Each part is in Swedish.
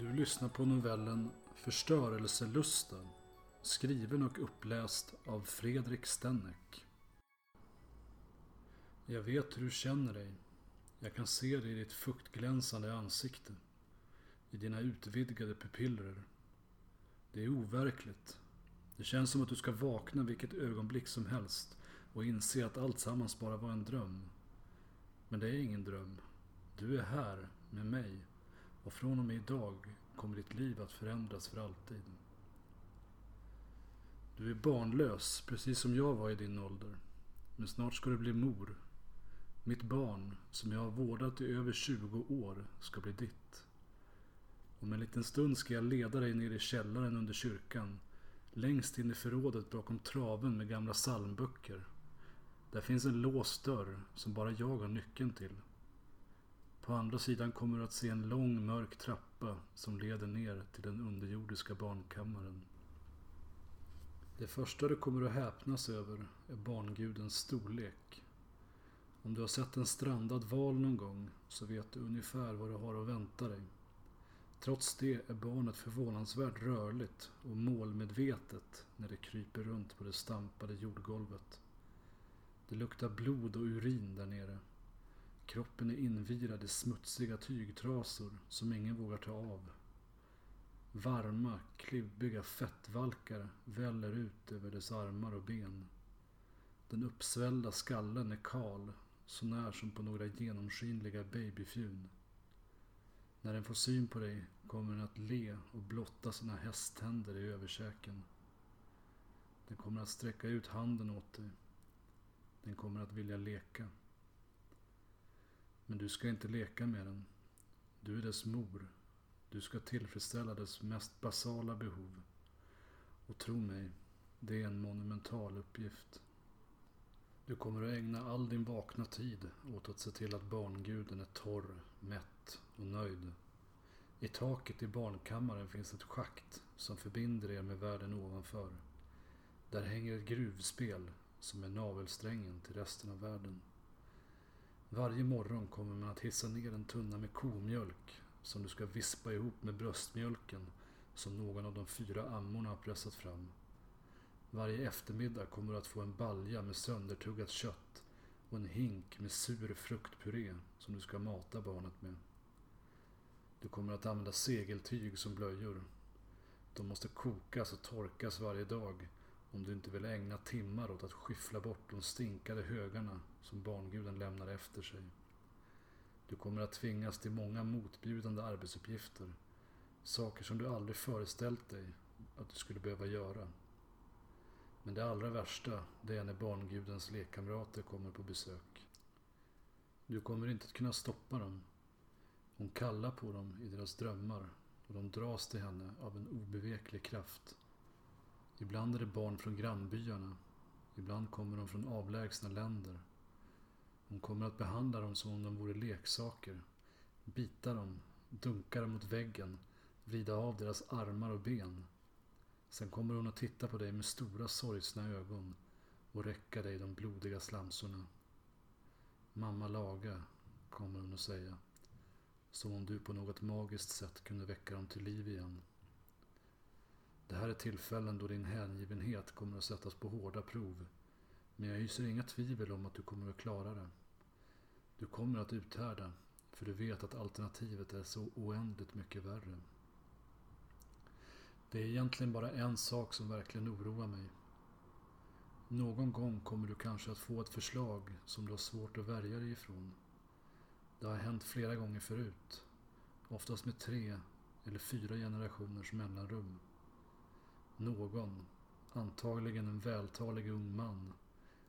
Du lyssnar på novellen Förstörelselusten skriven och uppläst av Fredrik Stenneck. Jag vet hur du känner dig. Jag kan se det i ditt fuktglänsande ansikte. I dina utvidgade pupiller. Det är overkligt. Det känns som att du ska vakna vilket ögonblick som helst och inse att allt sammans bara var en dröm. Men det är ingen dröm. Du är här med mig och från och med idag kommer ditt liv att förändras för alltid. Du är barnlös, precis som jag var i din ålder. Men snart ska du bli mor. Mitt barn, som jag har vårdat i över 20 år, ska bli ditt. Om en liten stund ska jag leda dig ner i källaren under kyrkan. Längst in i förrådet bakom traven med gamla psalmböcker. Där finns en låst dörr som bara jag har nyckeln till. På andra sidan kommer du att se en lång mörk trappa som leder ner till den underjordiska barnkammaren. Det första du kommer att häpnas över är barngudens storlek. Om du har sett en strandad val någon gång så vet du ungefär vad du har att vänta dig. Trots det är barnet förvånansvärt rörligt och målmedvetet när det kryper runt på det stampade jordgolvet. Det luktar blod och urin där nere. Kroppen är invirad i smutsiga tygtrasor som ingen vågar ta av. Varma, klibbiga fettvalkar väller ut över dess armar och ben. Den uppsvällda skallen är kal, så när som på några genomskinliga babyfjun. När den får syn på dig kommer den att le och blotta sina hästtänder i överkäken. Den kommer att sträcka ut handen åt dig. Den kommer att vilja leka. Men du ska inte leka med den. Du är dess mor. Du ska tillfredsställa dess mest basala behov. Och tro mig, det är en monumental uppgift. Du kommer att ägna all din vakna tid åt att se till att barnguden är torr, mätt och nöjd. I taket i barnkammaren finns ett schakt som förbinder er med världen ovanför. Där hänger ett gruvspel som är navelsträngen till resten av världen. Varje morgon kommer man att hissa ner en tunna med komjölk som du ska vispa ihop med bröstmjölken som någon av de fyra ammorna har pressat fram. Varje eftermiddag kommer du att få en balja med söndertuggat kött och en hink med sur fruktpuré som du ska mata barnet med. Du kommer att använda segeltyg som blöjor. De måste kokas och torkas varje dag om du inte vill ägna timmar åt att skyffla bort de stinkade högarna som barnguden lämnar efter sig. Du kommer att tvingas till många motbjudande arbetsuppgifter. Saker som du aldrig föreställt dig att du skulle behöva göra. Men det allra värsta, det är när barngudens lekkamrater kommer på besök. Du kommer inte att kunna stoppa dem. Hon kallar på dem i deras drömmar och de dras till henne av en obeveklig kraft. Ibland är det barn från grannbyarna. Ibland kommer de från avlägsna länder. Hon kommer att behandla dem som om de vore leksaker. Bita dem, dunka dem mot väggen, vrida av deras armar och ben. Sen kommer hon att titta på dig med stora sorgsna ögon och räcka dig de blodiga slamsorna. Mamma laga, kommer hon att säga. Som om du på något magiskt sätt kunde väcka dem till liv igen. Det här är tillfällen då din hängivenhet kommer att sättas på hårda prov. Men jag hyser inga tvivel om att du kommer att klara det. Du kommer att uthärda, för du vet att alternativet är så oändligt mycket värre. Det är egentligen bara en sak som verkligen oroar mig. Någon gång kommer du kanske att få ett förslag som du har svårt att värja dig ifrån. Det har hänt flera gånger förut. Oftast med tre eller fyra generationers mellanrum. Någon, antagligen en vältalig ung man,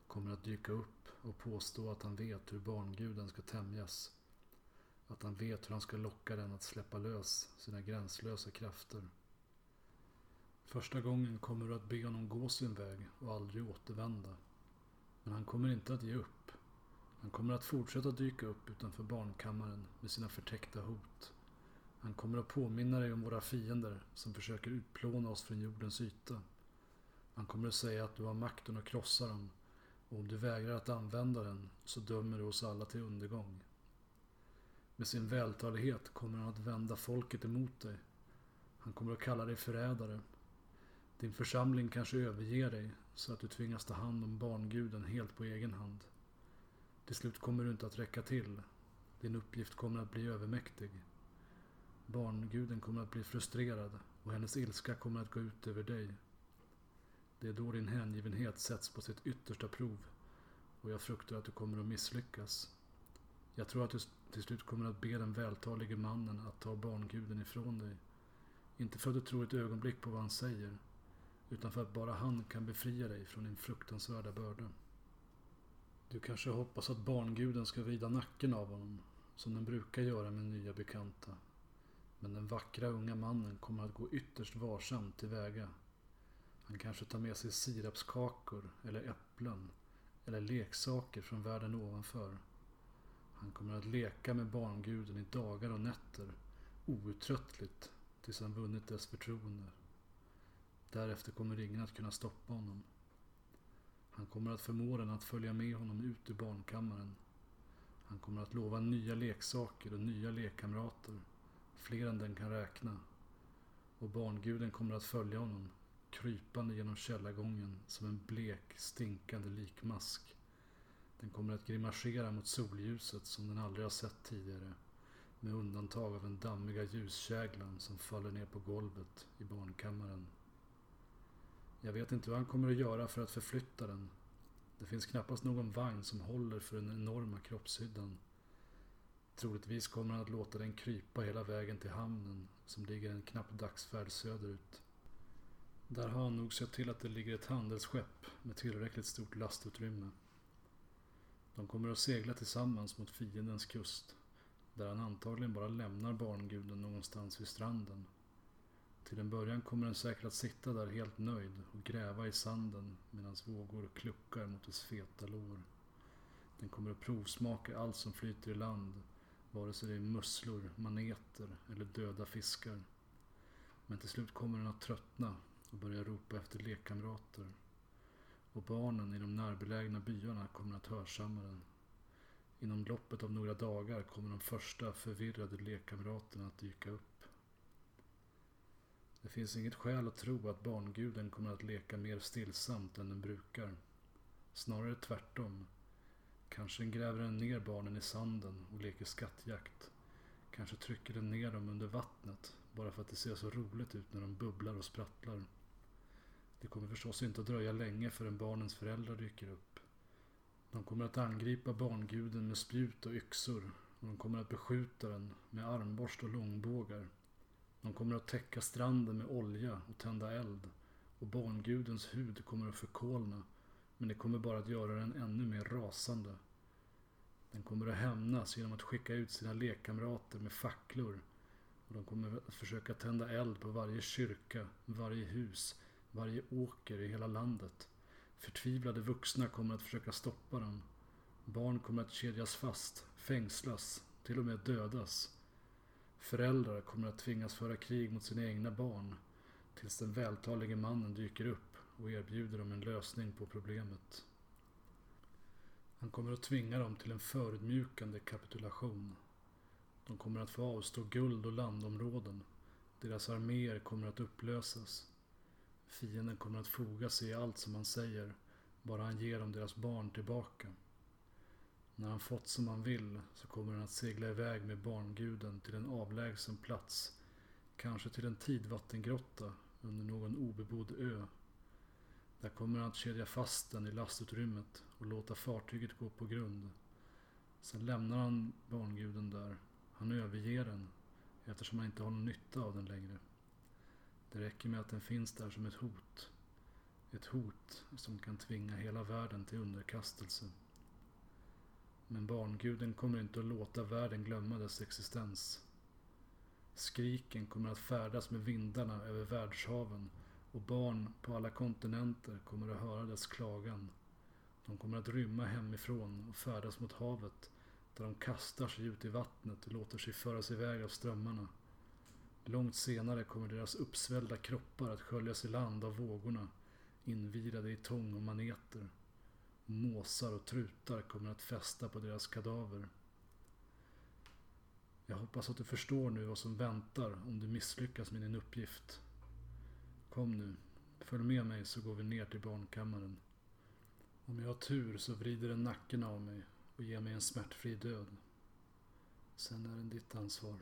kommer att dyka upp och påstå att han vet hur barnguden ska tämjas. Att han vet hur han ska locka den att släppa lös sina gränslösa krafter. Första gången kommer du att be honom gå sin väg och aldrig återvända. Men han kommer inte att ge upp. Han kommer att fortsätta dyka upp utanför barnkammaren med sina förtäckta hot. Han kommer att påminna dig om våra fiender som försöker utplåna oss från jordens yta. Han kommer att säga att du har makten att krossa dem och om du vägrar att använda den så dömer du oss alla till undergång. Med sin vältalighet kommer han att vända folket emot dig Han kommer att kalla dig förrädare. Din församling kanske överger dig så att du tvingas ta hand om barnguden helt på egen hand. Till slut kommer du inte att räcka till. Din uppgift kommer att bli övermäktig. Barnguden kommer att bli frustrerad och hennes ilska kommer att gå ut över dig. Det är då din hängivenhet sätts på sitt yttersta prov och jag fruktar att du kommer att misslyckas. Jag tror att du till slut kommer att be den vältalige mannen att ta barnguden ifrån dig. Inte för att du tror ett ögonblick på vad han säger, utan för att bara han kan befria dig från din fruktansvärda börda. Du kanske hoppas att barnguden ska vrida nacken av honom, som den brukar göra med nya bekanta. Den vackra unga mannen kommer att gå ytterst varsamt tillväga. Han kanske tar med sig sirapskakor eller äpplen eller leksaker från världen ovanför. Han kommer att leka med barnguden i dagar och nätter, outtröttligt, tills han vunnit dess förtroende. Därefter kommer ingen att kunna stoppa honom. Han kommer att förmå den att följa med honom ut ur barnkammaren. Han kommer att lova nya leksaker och nya lekkamrater, fler än den kan räkna. Och barnguden kommer att följa honom, krypande genom källargången som en blek, stinkande likmask. Den kommer att grimasera mot solljuset som den aldrig har sett tidigare. Med undantag av den dammiga ljuskäglan som faller ner på golvet i barnkammaren. Jag vet inte vad han kommer att göra för att förflytta den. Det finns knappast någon vagn som håller för den enorma kroppshyddan. Troligtvis kommer han att låta den krypa hela vägen till hamnen som ligger en knapp dagsfärd söderut. Där har han nog sett till att det ligger ett handelsskepp med tillräckligt stort lastutrymme. De kommer att segla tillsammans mot fiendens kust. Där han antagligen bara lämnar barnguden någonstans vid stranden. Till en början kommer den säkert att sitta där helt nöjd och gräva i sanden medan vågor kluckar mot dess feta lår. Den kommer att provsmaka allt som flyter i land, vare sig det är musslor, maneter eller döda fiskar. Men till slut kommer den att tröttna och börja ropa efter lekkamrater. Och barnen i de närbelägna byarna kommer att hörsamma den. Inom loppet av några dagar kommer de första förvirrade lekkamraterna att dyka upp. Det finns inget skäl att tro att barnguden kommer att leka mer stillsamt än den brukar. Snarare tvärtom. Kanske gräver den ner barnen i sanden och leker skattjakt. Kanske trycker den ner dem under vattnet bara för att det ser så roligt ut när de bubblar och sprattlar. Det kommer förstås inte att dröja länge förrän barnens föräldrar dyker upp. De kommer att angripa barnguden med spjut och yxor och de kommer att beskjuta den med armborst och långbågar. De kommer att täcka stranden med olja och tända eld och barngudens hud kommer att förkolna men det kommer bara att göra den ännu mer rasande. Den kommer att hämnas genom att skicka ut sina lekkamrater med facklor och de kommer att försöka tända eld på varje kyrka, varje hus, varje åker i hela landet. Förtvivlade vuxna kommer att försöka stoppa dem. Barn kommer att kedjas fast, fängslas, till och med dödas. Föräldrar kommer att tvingas föra krig mot sina egna barn tills den vältalige mannen dyker upp och erbjuder dem en lösning på problemet. Han kommer att tvinga dem till en förödmjukande kapitulation. De kommer att få avstå guld och landområden. Deras arméer kommer att upplösas. Fienden kommer att foga sig i allt som han säger, bara han ger dem deras barn tillbaka. När han fått som han vill så kommer han att segla iväg med barnguden till en avlägsen plats. Kanske till en tidvattengrotta under någon obebodd ö. Där kommer han att kedja fast den i lastutrymmet och låta fartyget gå på grund. Sen lämnar han barnguden där. Han överger den eftersom han inte har någon nytta av den längre. Det räcker med att den finns där som ett hot. Ett hot som kan tvinga hela världen till underkastelse. Men barnguden kommer inte att låta världen glömma dess existens. Skriken kommer att färdas med vindarna över världshaven och barn på alla kontinenter kommer att höra dess klagan. De kommer att rymma hemifrån och färdas mot havet där de kastar sig ut i vattnet och låter sig föras iväg av strömmarna. Långt senare kommer deras uppsvällda kroppar att sköljas i land av vågorna, invirade i tång och maneter. Måsar och trutar kommer att fästa på deras kadaver. Jag hoppas att du förstår nu vad som väntar om du misslyckas med din uppgift. Kom nu, följ med mig så går vi ner till barnkammaren. Om jag har tur så vrider den nacken av mig och ger mig en smärtfri död. Sen är det ditt ansvar.